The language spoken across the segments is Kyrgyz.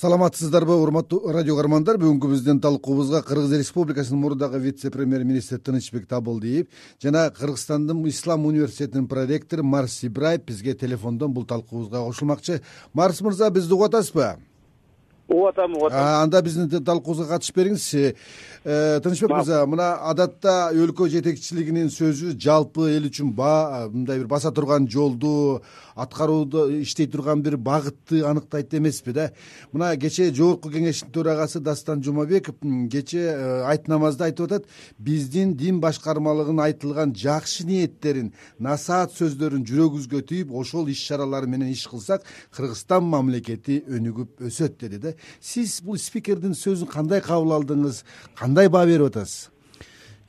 саламатсыздарбы урматтуу радио каармандар. Бүгүнкү биздин талкуубузга кыргыз республикасынын мурдагы вице премьер министри тынычбек табылдиев жана кыргызстандын ислам университетинин проректору марс ибраев бизге телефондон бул талкуубузга кошулмакчы. Марс мырза бизди угуп атасызбы угуп атам угуп атам анда биздин талкуубузга катышып бериңиз э, тынычбек мырза мына адатта өлкө жетекчилигинин сөзү жалпы эл үчүн мындай бир баса турган жолду аткарууда иштей турган бир багытты аныктайт эмеспи да? Мына кечээ жогорку кеңештин төрагасы дастан жумабеков кечээ э, айт намазда айтып атат биздин дин башкармалыгынын айтылган жакшы ниеттерин насаат сөздөрүн жүрөгүбүзгө түйүп ошол иш чаралар менен иш кылсак кыргызстан мамлекети өнүгүп өсөт деди да сиз бул спикердин сөзүн кандай кабыл алдыңыз? Кандай баа берип атасыз?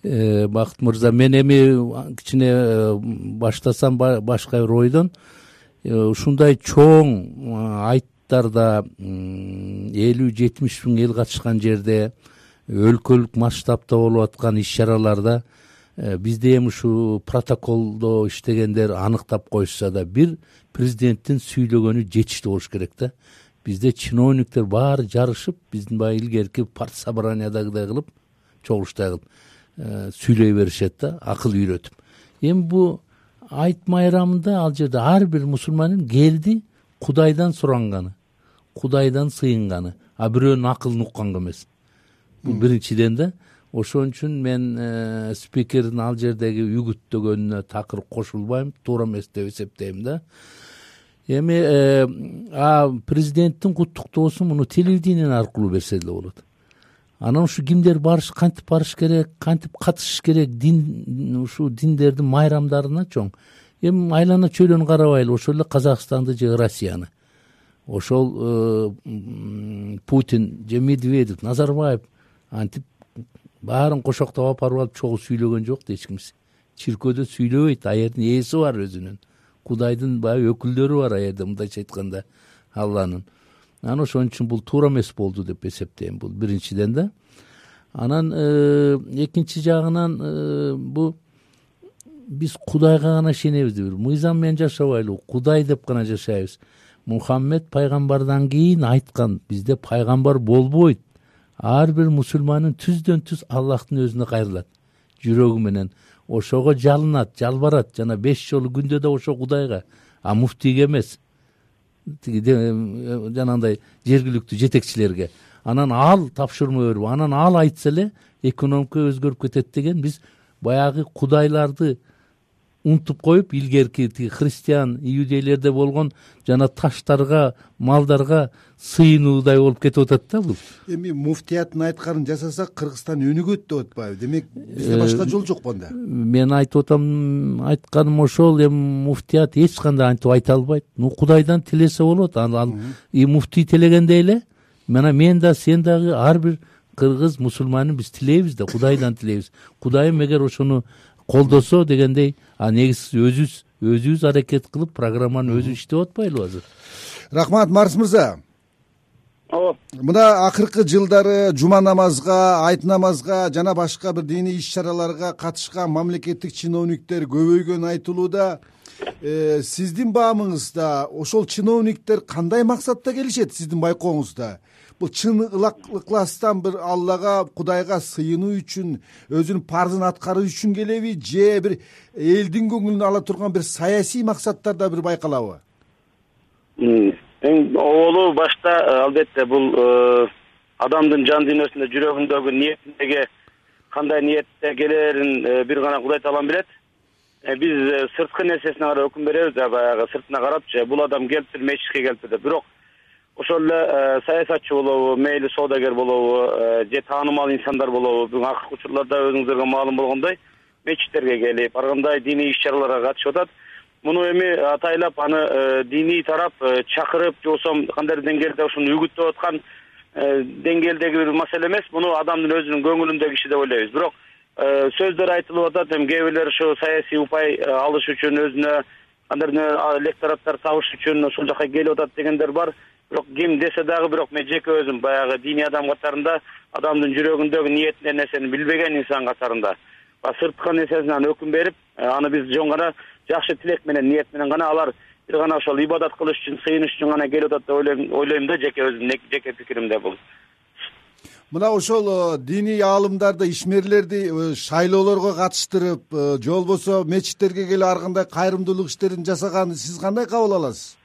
Э, бакыт мырза мен эми кичине э, баштасам башка бир ойдон Э, ушундай чоң айттарда элүү жетимиш миң эл катышкан жерде өлкөлүк масштабта болуп аткан иш чараларда бизде эми ушул протоколдо иштегендер аныктап коюшса да бир президенттин сүйлөгөнү жетиштүү болуш керек да бизде чиновниктер баары жарышып биздин баягы илгерки парт собраниядагыдай кылып чогулуштай кылып э, сүйлөй беришет да акыл үйрөтүп. Эми бул айт майрамында ал жерде ар бир мусулмандын келди кудайдан суранганы кудайдан сыйынганы а бирөөнүн акылын укканга эмес. Бул биринчиден да ошон үчүн мен э, спикердин ал жердеги үгүттөгөнүнө такыр кошулбайм туура эмес деп эсептейм да эми э, президенттин куттуктоосун муну телевидение аркылуу берсе деле болот. Анан ушу кимдер барыш кантип барыш керек кантип катышыш керек дин ушул диндердин майрамдарына чоң. Эми айлана чөйрөнү карабайлы ошол эле казакстанды же россияны. Ошол э, путин же медведев назарбаев антип баарын кошоктоп алып барып алып чогуу сүйлөгөн жок да эч кимиси чиркөөдө сүйлөбөйт ал жердин ээси бар өзүнүн кудайдын баягы өкүлдөрү бар ал жерде мындайча айтканда алланын. Анан ошон үчүн бул туура эмес болду деп эсептейм бул. Биринчиден да анан э, экинчи жагынан э, бул биз кудайга гана ишенебиз мыйзам менен жашабайлыбы кудай деп гана жашайбыз. Мухаммед пайгамбардан кийин айткан бизде пайгамбар болбойт. Ар бир мусулмандын түздөн түз аллахтын өзүнө кайрылат жүрөгү менен ошого жалынат жалбарат жана беш жолу күндө да ошо кудайга. А муфтийге эмес. Тиги жанагындай жергиликтүү жетекчилерге. Анан ал тапшырма берип анан ал айтса эле экономика өзгөрүп кетет деген биз баягы кудайларды унутуп коюп илгерки тиги христиан иудейлерде болгон жана таштарга малдарга сыйынуудай болуп кетип атат да бул. Эми муфтияттын айтканын жасасак кыргызстан өнүгөт деп атпайбы. Демек бизде башка жол жокпу анда мен айтып атам айтканым ошол эми муфтият эч кандай антип айта албайт. Ну кудайдан тилесе болот. Ал и муфтий телегендей эле мына мен да сен дагы ар бир кыргыз мусулманин биз тилейбиз да кудайдан тилейбиз. Кудайым эгер ошону колдосо дегендей а негизи өзүбүз өзүбүз аракет кылып программаны өзүбүз иштеп атпайлыбы азыр? Рахмат марс мырза. Ооба мына акыркы жылдары жума намазга айт намазга жана башка бир диний иш чараларга катышкан мамлекеттик чиновниктер көбөйгөнү айтылууда э, сиздин баамыңызда ошол чиновниктер кандай максатта келишет сиздин байкооңузда бул чын ыкластан бир аллага кудайга сыйынуу үчүн өзүнүн парзын аткаруу үчүн келеби же бир элдин көңүлүн ала турган бир саясий максаттарда бир байкалабы? Эң оболу башта э, албетте бул э, адамдын жан дүйнөсүндө жүрөгүндөгү ниетиндеги кандай ниетте келээрин э, бир гана кудай таалам билет. Биз сырткы нерсесине карап өкүм беребиз да баягы сыртына карапчы бул адам келиптир мечитке келиптир деп бирок ошол эле э, саясатчы болобу мейли соодагер болобу э, же таанымал инсандар болобу бүгүн акыркы учурларда өзүңүздөргө маалым болгондой мечиттерге келип ар кандай диний иш чараларга катышып атат. Муну эми атайлап аны э, диний тарап чакырып же болбосо кандайдыр деңгээлде ушуну үгүттөп аткан деңгээлдеги бир маселе эмес муну адамдын өзүнүн көңүлүндөгү иши деп ойлойбуз. Бирок сөздөр айтылып атат эми кээ бирлер ушу саясий упай алыш үчүн өзүнө кандайдыр электораттар табыш үчүн ушул жака келип атат дегендер бар бирок ким десе дагы бирок мен жеке өзүм баягы диний адам катарында адамдын жүрөгүндөгү ниетиндеги нерсени билбеген инсан катарында. Баягы сырткы нерсесине өкүм берип э, аны биз жөн гана жакшы тилек менен ниет менен гана алар бир гана ошол ибадат кылыш үчүн сыйыныш үчүн гана келип атат деп ойлойм да жеке өзүмдүн жеке пикиримде бул. Мына ошол э, диний аалымдарды ишмерлерди э, шайлоолорго катыштырып же болбосо мечиттерге келип ар кандай кайрымдуулук иштерин жасаганын сиз кандай кабыл аласыз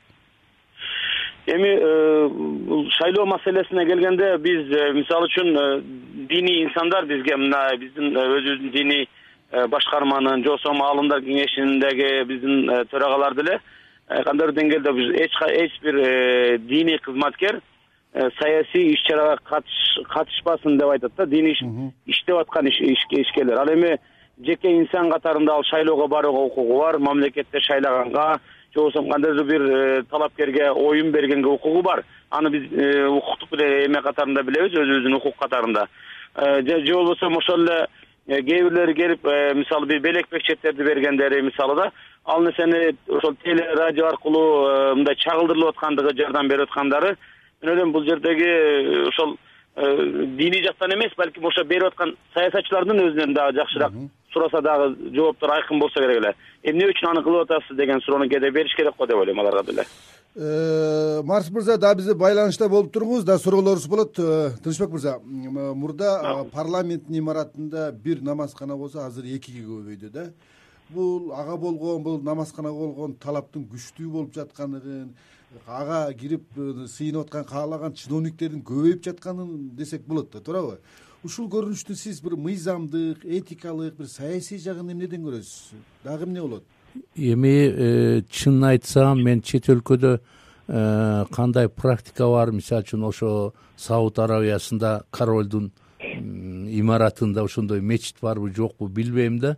эми шайлоо маселесине келгенде биз мисалы үчүн диний инсандар бизге мына биздин өзүбүздүн диний Э, башкарманын же болбосо аалымдар кеңешиндеги биздин э, төрагалар деле э, кандайдыр деңгээлде биз эч бир диний кызматкер саясий иш чарага катышпасын деп айтат да диний иштеп аткан ишкерлер ал эми жеке инсан катарында ал шайлоого барууга укугу бар мамлекетте шайлаганга же болбосо кандайдыр бир талапкерге оюн бергенге укугу бар. Аны биз укуктук эме катарында билебиз өзүбүздүн укук катарында. Же болбосо ошол эле Э, кээ бирлери келип э, мисалы бир белек бекчектерди бергендери мисалы да ал нерсени ошол теле радио аркылуу э, мындай чагылдырылып аткандыгы жардам берип аткандары мен ойлойм бул жердеги ошол диний жактан эмес балким ошо берип аткан саясатчылардын өзүнөн дагы жакшыраак сураса дагы жооптор айкын болсо керек эле. Эмне үчүн аны кылып атасыз деген суроону кээде бериш керек го деп ойлойм аларга деле. Э, марс мырза дагы бизде байланышта болуп туруңуз дагы суроолорубуз болот. Э, тынычбек мырза мурда э, парламенттин имаратында бир намазкана болсо азыр экиге көбөйдү да. Бул ага болгон бул намазканага болгон талаптын күчтүү болуп жаткандыгын ага кирип сыйынып аткан каалаган чиновниктердин көбөйүп жатканын десек болот да туурабы ушул көрүнүштү сиз бир мыйзамдык этикалык бир саясий жагын эмнеден көрөсүз? Дагы эмне болот? Эми э, чынын айтсам мен чет өлкөдө э, кандай практика бар? Мисалы үчүн ошо сауд аравиясында королдун имаратында ошондой мечит барбы жокпу билбейм да.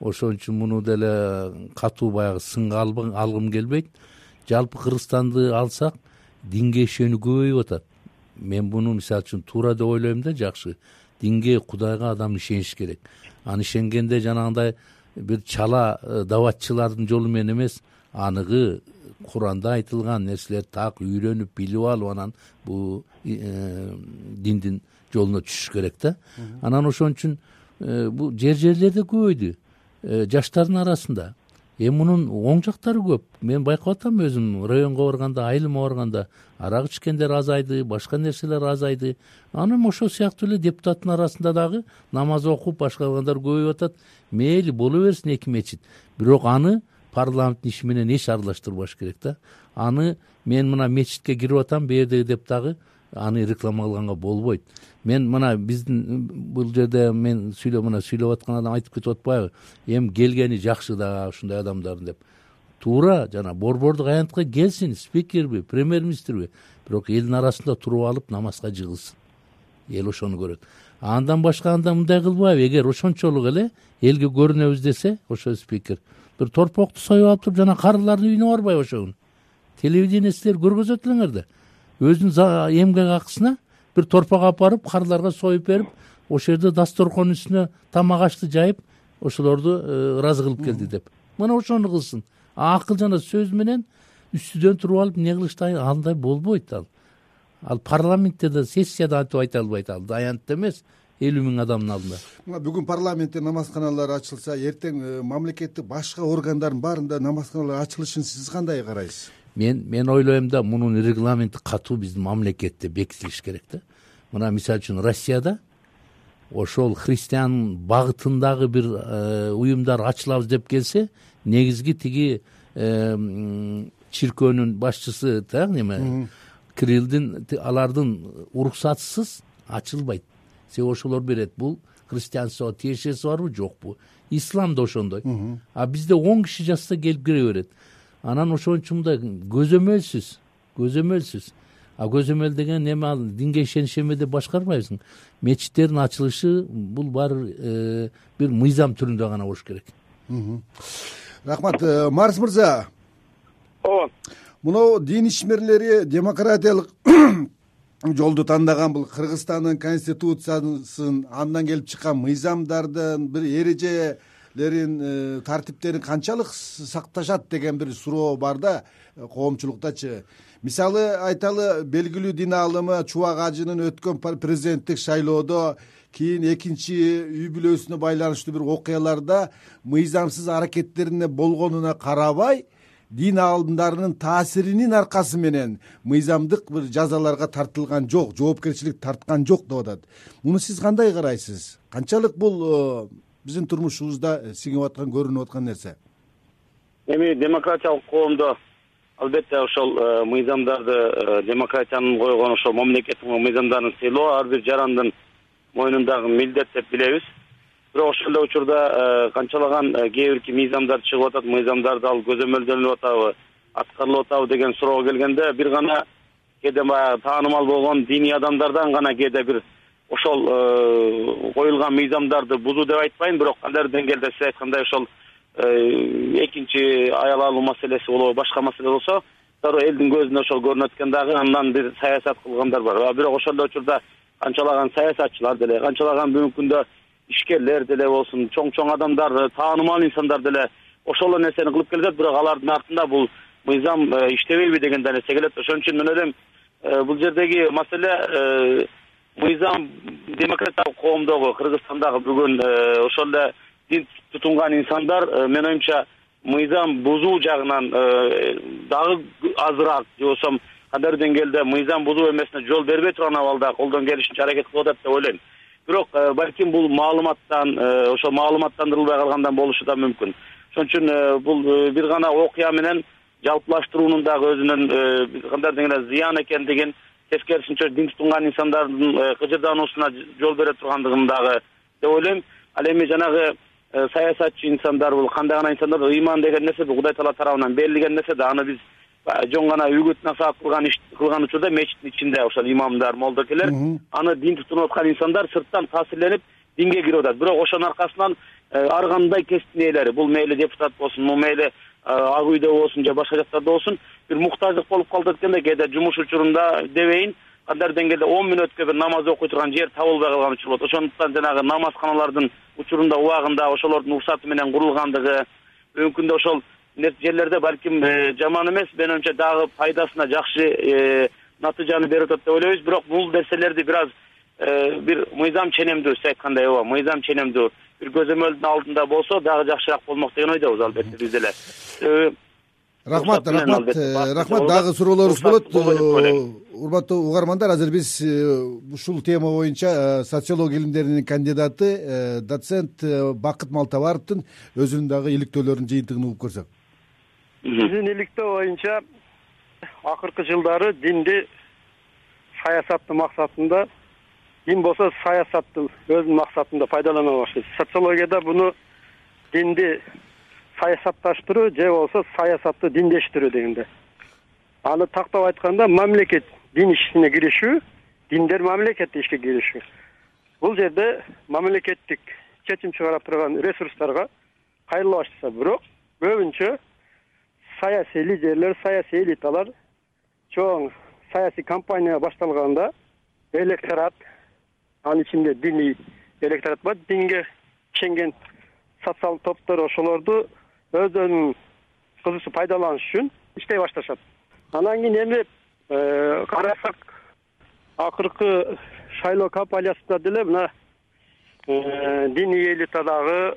Ошон үчүн муну деле катуу баягы сынга алгым келбейт. Жалпы кыргызстанды алсак динге ишенүү көбөйүп атат мен муну мисалы үчүн туура деп ойлойм да жакшы. Динге кудайга адам ишениш керек. Аны ишенгенде жанагындай бир чала э, даватчылардын жолу менен эмес аныгы куранда айтылган нерселерди так үйрөнүп билип алып анан бул э, диндин жолуна түшүш керек да. Анан ошон үчүн э, бул жер жерлерде көбөйдү жаштардын арасында эми мунун оң жактары көп. Мен байкап атам өзүм. Районго барганда айылыма барганда арак ичкендер азайды башка нерселер азайды. Анан ошол сыяктуу эле депутаттын арасында дагы намаз окуп башка кылгандар көбөйүп атат. Мейли боло берсин эки мечит. Бирок аны парламенттин иши менен эч аралаштырбаш керек да. Аны мен мына мечитке кирип атам бул деп дагы аны реклама кылганга болбойт. Мен мына биздин бул жерде мен сүйлөп мына сүйлөп аткан адам айтып кетип атпайбы. Эми келгени жакшы да ушундай адамдардын деп. Туура жана борбордук аянтка келсин спикерби премьер министрби бирок элдин арасында туруп алып намазга жыгылсын. Эл ошону көрөт. Андан башка анда мындай кылбайбы? Эгер ошончолук эле элге көрүнөбүз десе ошо спикер. Бир торпокту союп алып туруп жана карылардын үйүнө барбайбы ошогун телевидение силер көргөзөт элеңер да өзүнүн эмгек акысына бир торпок алып барып карыларга союп берип ошол жерде дасторкондун үстүнө тамак ашты жайып ошолорду э, ыраазы кылып келди деп. Мына ошону кылсын. Акыл жана сөз менен үстүдөн туруп алып эмне кылышты андай болбойт ал. Ал парламентте да сессияда антип айта албайт ал аянтта эмес элүү миң адамдын алдында. Мына бүгүн парламентте намазканалар ачылса эртең э, мамлекеттик башка органдардын баарында намазканалар ачылышын сиз кандай карайсыз мен мен ойлойм да мунун регламенти катуу биздин мамлекетте бекитилиш керек да. Мына мисалы үчүн россияда ошол христиан багытындагы бир э, уюмдар ачылабыз деп келсе негизги тиги э, чиркөөнүн башчысы так неме? Крилдин алардын уруксатысыз ачылбайт. Себеби ошолор берет бул христианствого тиешеси барбы жокпу ислам да ошондой. А бизде он киши жазса келип кире берет анан ошон үчүн мындай көзөмөлсүз көзөмөлсүз а көзөмөл деген эме ал динге ишениш эме деп башкарбайбызбы мечиттердин ачылышы бул баары э, бир мыйзам түрүндө гана болуш керек. Рахмат э, марс мырза. Ооба мынау дин ишмерлери демократиялык жолду тандаган бул кыргызстандын конституциясын андан келип чыккан мыйзамдардын бир эрежелерин э, тартиптерин канчалык сакташат деген бир суроо бар да э, коомчулуктачы. Мисалы айталы белгилүү дин аалымы чубак ажынын өткөн президенттик шайлоодо кийин экинчи үй бүлөсүнө байланыштуу бир окуяларда мыйзамсыз аракеттерине болгонуна карабай дин аалымдарынын таасиринин аркасы менен мыйзамдык бир жазаларга тартылган жок жоопкерчилик тарткан жок деп атат. Муну сиз кандай карайсыз? Канчалык бул э, биздин турмушубузда сиңип аткан көрүнүп аткан нерсе. Эми демократиялык коомдо албетте ошол э, мыйзамдарды э, демократиянын койгон ошол мамлекеттин мыйзамдарын сыйлоо ар бир жарандын мойнундагы милдет деп билебиз. Бирок ошол эле учурда э, канчалаган кээ бирки мыйзамдар чыгып атат мыйзамдарды ал көзөмөлдөнүп атабы аткарылып атабы деген суроого келгенде бир гана кээде баягы таанымал болгон диний адамдардан гана кээде бир ошол коюлган мыйзамдарды бузуу деп айтпайм бирок кандайдыр деңгээлде сиз айткандай ошол Э, экинчи аял алуу маселеси болобу башка маселе болсо дароо элдин көзүнө ошол көрүнөт экен дагы андан бир саясат кылгандар бар. Бирок ошол эле учурда канчалаган саясатчылар деле канчалаган бүгүнкү күндө ишкерлер деле болсун чоң чоң адамдар таанымал инсандар деле ошол эле нерсени кылып келишет бирок алардын артында бул мыйзам э, иштебейби деген да нерсе келет. Ошон үчүн мен ойлойм э, бул жердеги маселе мыйзам демократиялык коомдогу кыргызстандагы бүгүн ошол эле дин тутунган инсандар э, менин оюмча мыйзам бузуу жагынан э, дагы азыраак же болбосо кандайдыр деңгээлде мыйзам бузуу эмесине жол бербей турган абалда колдон келишинче аракет кылып атат деп ойлойм. Бирок э, балким бул маалыматтан ошо маалыматтандырылбай калгандан болушу да мүмкүн. Ошон үчүн бул бир гана окуя менен жалпылаштыруунун дагы өзүнүн кандайдыр деңгээлде зыян экендигин тескерисинче дин тутунган инсандардын кыжырдануусуна жол бере тургандыгын дагы деп ойлойм. Ал эми жанагы Э, саясатчы инсандар бул кандай гана инсандар ыйман деген нерсе бул кудай таала тарабынан берилген нерсе да аны биз жөн гана үгүт насаат кылган иш кылган учурда мечиттин ичинде ошол имамдар молдокелер аны дин тутунуп аткан инсандар сырттан таасирленип динге кирип атат. Бирок ошонун аркасынан э, ар кандай кесиптин ээлери бул мейли депутат болсун бул мейли э, ак үйдө болсун же башка жактарда болсун бир муктаждык болуп калды экен да кээде жумуш учурунда дебейин кандайдыр деңгээлде он мүнөткө бир намаз окуй турган жер табылбай калган учур болот. Ошондуктан жанагы намазканалардын учурунда убагында ошолордун уруксаты менен курулгандыгы бүгүнкү күндө ошол жерлерде балким э, жаман эмес. Менин оюмча дагы пайдасына жакшы э, натыйжаны берип атат деп ойлойбуз. Бирок бул нерселерди бир аз э, бир мыйзам ченемдүү сиз айткандай ооба мыйзам ченемдүү бир көзөмөлдүн алдында болсо дагы жакшыраак болмок деген ойдобуз албетте биз деле рахмат рахмат рахмат. дагы суроолорубуз болот урматтуу угармандар. Азыр биз э, ушул тема боюнча э, социология илимдеринин кандидаты э, доцент бакыт малтабаровдун өзүнүн дагы иликтөөлөрүнүн жыйынтыгын угуп көрсөк. Биздин иликтөө боюнча акыркы жылдары динди саясаттын максатында дин болсо саясаттын өзүнүн максатында пайдалана баштайт. Социологияда буну динди саясатташтыруу же болбосо саясатты диндештирүү дегенде. Аны тактап айтканда мамлекет дин ишине киришүү диндер мамлекеттик ишке киришүү. Бул жерде мамлекеттик чечим чыгара турган ресурстарга кайрыла баштаса бирок көбүнчө саясий лидерлер саясий элиталар чоң саясий кампания башталганда электорат анын ичинде диний электорат бар динге ишенген социалдык топтор ошолорду өздөрүнүн кызыкчу пайдаланыш үчүн иштей башташат. Анан кийин эми Э, карасак акыркы шайлоо кампаниясында деле мына э, диний элита дагы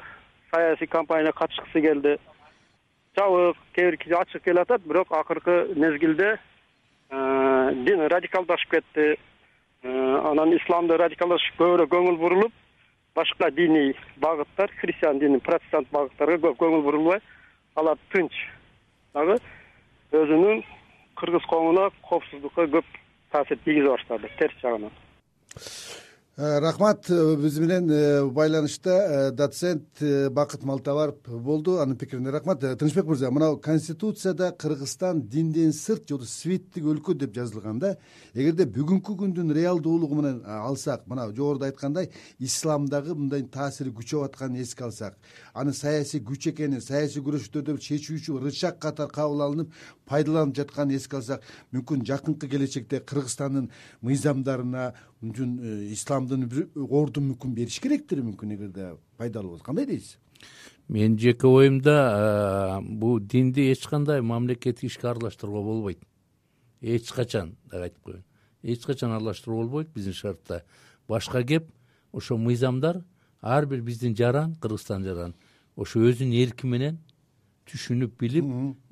саясий кампанияга катышкысы келди. Жабык кээ бирки ачык келип атат бирок акыркы мезгилде э, дин радикалдашып кетти анан исламды радикалдашып көбүрөөк көңүл бурулуп башка диний багыттар христиан дини протестант багыттарга көп көңүл бурулбай. Алар тынч дагы өзүнүн кыргыз коомуна коопсуздукка көп таасир тийгизе баштады терс жагынан. Э, рахмат э, биз менен э, байланышта доцент бакыт малтабаров болду. Анын пикирине рахмат. Тынычбек мырза мына конституцияда кыргызстан динден сырт же болбосо светтик өлкө деп жазылган да эгерде бүгүнкү күндүн реалдуулугу менен алсак мына жогоруда айткандай исламдагы мындай таасири күчөп атканын эске алсак анын саясий күч экенин саясий күрөштөрдө чечүүчү рычаг катары кабыл алынып пайдаланып жатканын эске алсак мүмкүн жакынкы келечекте кыргызстандын мыйзамдарына ислам бир ордун мүмкүн бериш керектир мүмкүн эгерде пайдалуу болсо. Кандай дейсиз? Менин жеке оюмда бул динди эч кандай мамлекет ишке аралаштырууга болбойт. Эч качан дагы айтып коеюн. Эч качан аралаштырууга болбойт биздин шартта. Башка кеп ошо мыйзамдар ар бир биздин жаран кыргызстандын жаран. Ошо өзүнүн эрки менен түшүнүп билип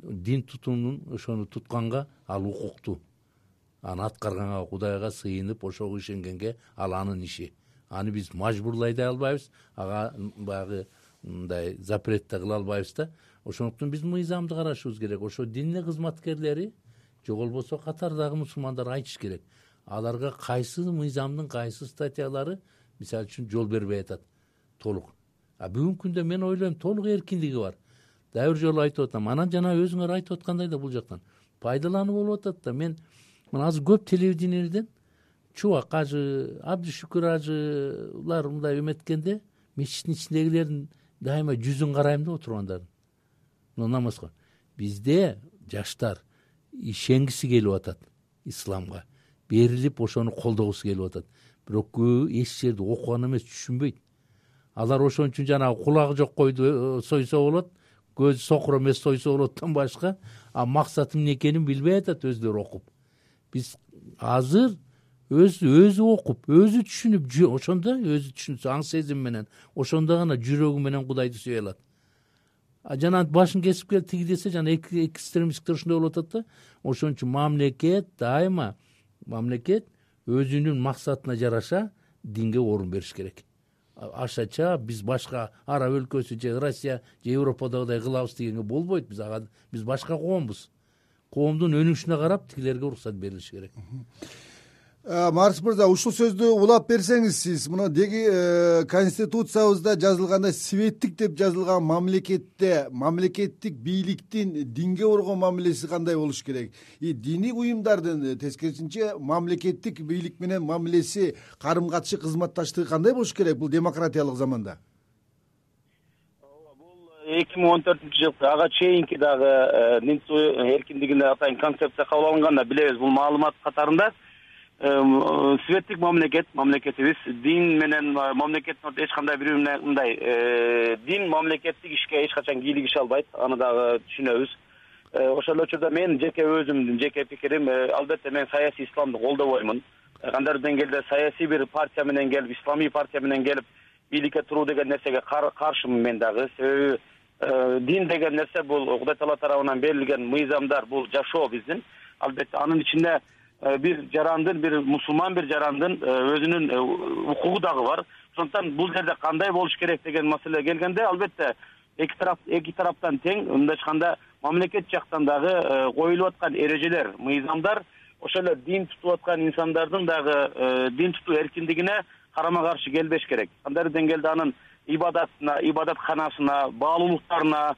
дин тутуунун ошону тутканга ал укуктуу аны аткарганга кудайга сыйынып ошого ишенгенге ал анын иши. Аны биз мажбурлай да албайбыз. Ага баягы мындай запрет да кыла албайбыз да. Ошондуктан биз мыйзамды карашыбыз керек. Ошо дин кызматкерлери же болбосо катардагы мусулмандар айтыш керек. Аларга кайсы мыйзамдын кайсы статьялары мисалы үчүн жол бербей атат? Толук. А бүгүнкү күндө мен ойлойм толук эркиндиги бар. Дагы бир жолу айтып атам анан жана өзүңөр айтып аткандай да бул жактан. Пайдалануу болуп атат да. Мен мына азыр көп телевидениеден чубак ажы абдышүкүр ажылар мындай эметкенде мечиттин ичиндегилердин дайыма жүзүн карайм да отургандардын. Мына намазга бизде жаштар ишенгиси келип атат исламга. Берилип ошону колдогусу келип атат. Бирок көбү эч жерде окуган эмес түшүнбөйт. Алар ошон үчүн жанагы кулагы жок койду э, сойсо болот көзү сокур эмес сойсо болоттон башка а максаты эмне экенин билбей атат өздөрү окуп биз азыр өзү өзү окуп өзү түшүнүп ошондо өзү түшүнсө аң сезим менен ошондо гана жүрөгү менен кудайды сүйөй алат жана башын кесип келип тиги десе жана экстремисттер ушундай болуп атат да ошон үчүн мамлекет дайыма мамлекет өзүнүн максатына жараша динге орун бериш керек. Ашача биз башка араб өлкөсү же россия же европадагыдай кылабыз дегенге болбойт. Биз ага биз башка коомбуз коомдун өнүгүшүнө карап тигилерге уруксат берилиши керек. Э, марс мырза ушул сөздү улап берсеңиз сиз мына деги э, конституциябызда жазылгандай светтик деп жазылган мамлекетте мамлекеттик бийликтин динге болгон мамилеси кандай болуш керек? И диний уюмдардын тескерисинче мамлекеттик бийлик менен мамилеси карым катышы кызматташтыгы кандай болуш керек бул демократиялык заманда эки миң он төртүнчү жылкы ага чейинки дагы э, дин эркиндигине атайын концепция кабыл алынганда билебиз. Бул маалымат катарында светтик мамлекет мамлекетибиз дин менен мамлекеттин ортосо эч кандай бири бири мындай э, дин мамлекеттик ишке эч качан кийлигише албайт аны дагы түшүнөбүз. Э, ошол эле учурда менин жеке өзүмдүн жеке пикирим э, албетте мен саясий исламды колдобоймун. Кандайдыр деңгээлде саясий бир партия менен келип исламий партия менен келип бийликке туруу деген нерсеге каршымын мен дагы. Себеби дин деген нерсе бул кудай таала тарабынан берилген мыйзамдар бул жашоо биздин. Албетте анын ичинде Э, бир жарандын бир мусулман бир жарандын э, өзүнүн э, укугу дагы бар. Ошондуктан бул жерде кандай болуш керек деген маселе келгенде албетте эки тарап эки тараптан тең мындайча айтканда мамлекет жактан дагы коюлуп аткан эрежелер мыйзамдар ошол эле дин тутуп аткан инсандардын дагы дин тутуу эркиндигине карама каршы келбеш керек. Кандайдыр деңгээлде анын ибадатына ибадатканасына баалуулуктарына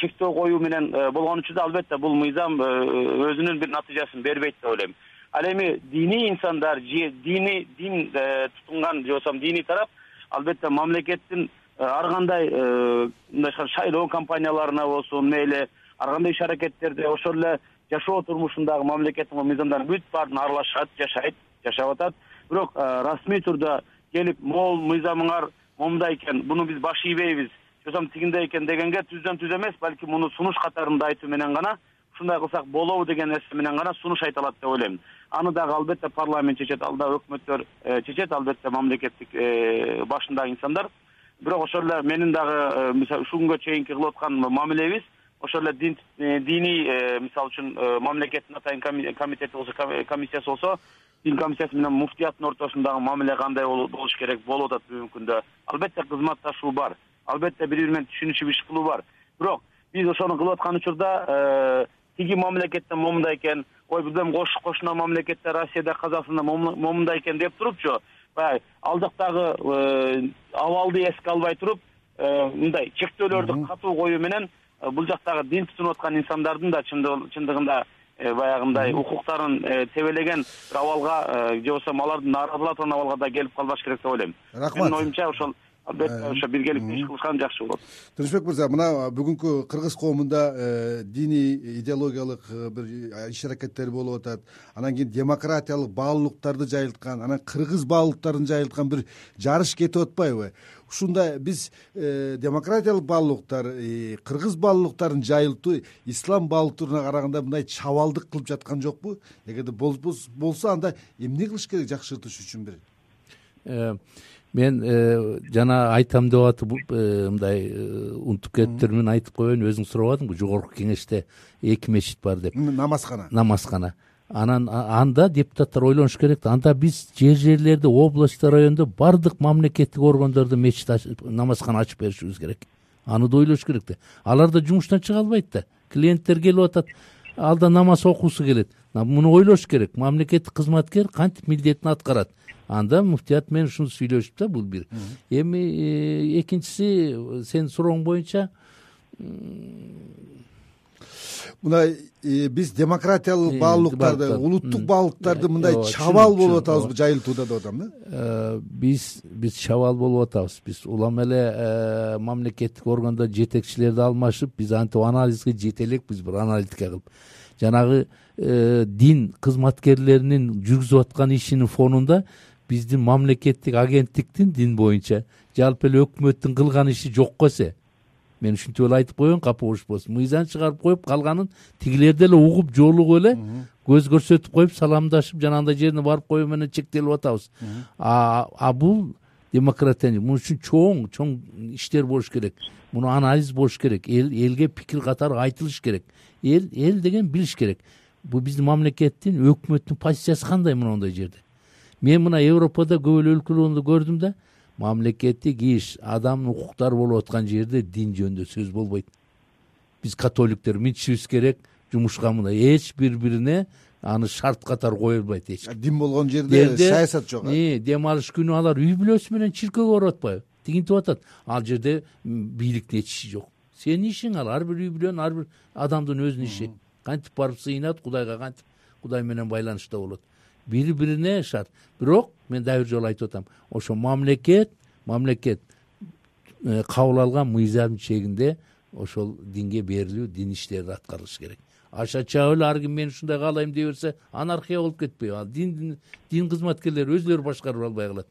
чектөө коюу менен болгон учурда албетте бул мыйзам өзүнүн бир натыйжасын бербейт деп ойлойм. Ал эми диний инсандар же дини дин э, тутунган же болбосо диний тарап албетте мамлекеттин э, ар кандай э, мындай айтканда шайлоо компанияларына болсун мейли ар кандай иш аракеттерде ошол эле жашоо турмушундагы мамлекеттин мыйзамдарына бүт баарына аралашат жашайт жашап атат. Бирок расмий турда келип могул мыйзамыңар момундай экен муну биз баш ийбейбиз же тигиндей экен дегенге түздөн түз эмес балким муну сунуш катарында айтуу менен гана ушундай кылсак болобу деген нерсе менен гана сунуш айта алат деп ойлойм. Аны дагы албетте парламент чечет ал дагы өкмөттөр э, чечет албетте мамлекеттик э, башындагы инсандар. Бирок ошол эле менин дагы э, мисалы ушул күнгө чейинки кылып аткан мамилебиз ошол эле диний мисалы үчүн мамлекеттин атайын комитети болсо комиссиясы болсо дин комиссиясы менен муфтияттын ортосундагы мамиле кандай болуш керек болуп атат бүгүнкү күндө. Албетте кызматташуу бар. Албетте бири бири менен түшүнүшүп иш кылуу бар. Бирок биз ошону кылып аткан учурда тиги мамлекетте момундай экен ой бул эми кошуна мамлекеттер россияда казакстанда момундай экен деп турупчу баягы ал жактагы э, абалды эске албай туруп э, мындай чектөөлөрдү катуу коюу менен э, бул жактагы дин тутунуп аткан инсандардын да чындыгында баягы мындай укуктарын тебелеген бир абалга же болбосо алардын нааразылап аткан абалга да келип калбаш керек деп ойлойм. Рахмат. менин оюмча ошол албетте э, ошо биргеликте иш кылышкан жакшы болот. Тынычбек мырза мына бүгүнкү кыргыз коомунда э, диний идеологиялык э, бир иш аракеттер болуп атат. Анан кийин демократиялык баалуулуктарды жайылткан анан кыргыз баалуулуктарын жайылткан бир жарыш кетип атпайбы ушундай биз демократиялык баалуулуктар кыргыз баалуулуктарын жайылтуу ислам баалуулуктарына караганда мындай чабалдык кылып жаткан жокпу. Эгерде болсо анда эмне кылыш керек жакшыртыш үчүн бир? Мен жана айтам деп атып мындай унутуп кетиптермин айтып коеюн өзүң сурабадыңбы жогорку кеңеште эки мечит бар деп. Намазкана намазкана анан анда депутаттар ойлонуш керек да. Анда биз жер жерлерде областьта райондо баардык мамлекеттик органдарды мечит намазкана ачып беришибиз керек. Аны да ойлош керек да. Алар да жумуштан чыга албайт да. Клиенттер келип атат алда намаз окугусу келет. Муну ойлош керек. Мамлекеттик кызматкер кантип милдетин аткарат? Анда муфтият менен ушуну сүйлөшүп да бул бир. Эми э, экинчиси сенин сурооң боюнча мындай э, биз демократиялык баалуулуктарды улуттук баалуулуктарды мындай чабал болуп атабызбы жайылтууда деп атам да. Э, биз биз чабал болуп атабыз. Биз улам эле э, мамлекеттик органда жетекчилерди алмашып биз антип анализге жете элекпиз бир аналитика кылып. Жанагы дин кызматкерлеринин жүргүзүп аткан ишинин фонунда биздин мамлекеттик агенттиктин дин боюнча жалпы эле өкмөттүн кылган иши жокко эсе мен ушинтип эле айтып коеюн капа болушпосун мыйзам чыгарып коюп калганын тигилер деле угуп жолугуп эле көз көрсөтүп коюп саламдашып жанагындай жерине барып коюу менен чектелип атабыз. А бул демократия мун үчүн чоң чоң иштер болуш керек. Муну анализ болуш керек. Эл элге пикир катары айтылыш керек. Эл эл деген билиш керек. Бул биздин мамлекеттин өкмөттүн позициясы кандай мындай жерде? Мен мына европада көп эле өлкөлөрдө көрдүм да мамлекеттик иш адамдын укуктары болуп аткан жерде дин жөнүндө сөз болбойт. Биз католиктер мынтишибиз керек жумушка мындай эч бири бирине аны шарт катары кое албайт эч. Ким дин болгон жерде саясат жок дем алыш күнү алар үй бүлөсү менен чиркөөгө барып атпайбы тигинтип атат. Ал жерде бийликтин эч иши жок. Сенин ишиң ал. Ар бир үй бүлөнүн ар бир адамдын өзүнүн иши. Кантип барып сыйынат кудайга кантип кудай менен байланышта болот. Бири бирине шарт. Бирок мен дагы бир жолу айтып атам. Ошо мамлекет мамлекет э, кабыл алган мыйзам чегинде ошол динге берилүү дин иштерди аткарылыш керек. Аша эле ар ким мен ушундай каалайм дей берсе анархия болуп кетпейби ал дин кызматкерлери өзүлөрү башкарып албай калат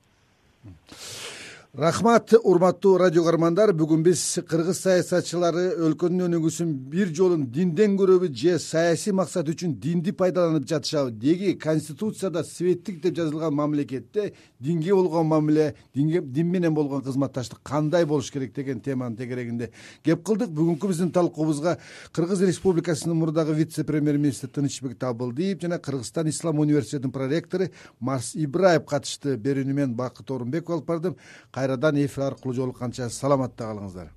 рахмат урматтуу радио каармандар. Бүгүн биз кыргыз саясатчылары өлкөнүн өнүгүүсүн бир жолун динден көрөбү же саясий максат үчүн динди пайдаланып жатышабы? Деги конституцияда светтик деп жазылган мамлекетте динге болгон мамиле дин менен болгон кызматташтык кандай болуш керек деген теманын тегерегинде кеп кылдык. Бүгүнкү биздин талкуубузга кыргыз республикасынын мурдагы вице премьер министри тынычбек табылдиев жана кыргызстан ислам университетинин проректору марс ибраев катышты. Берүүнү мен бакыт орунбеков алып бардым кайрадан эфир аркылуу жолукканча саламатта калыңыздар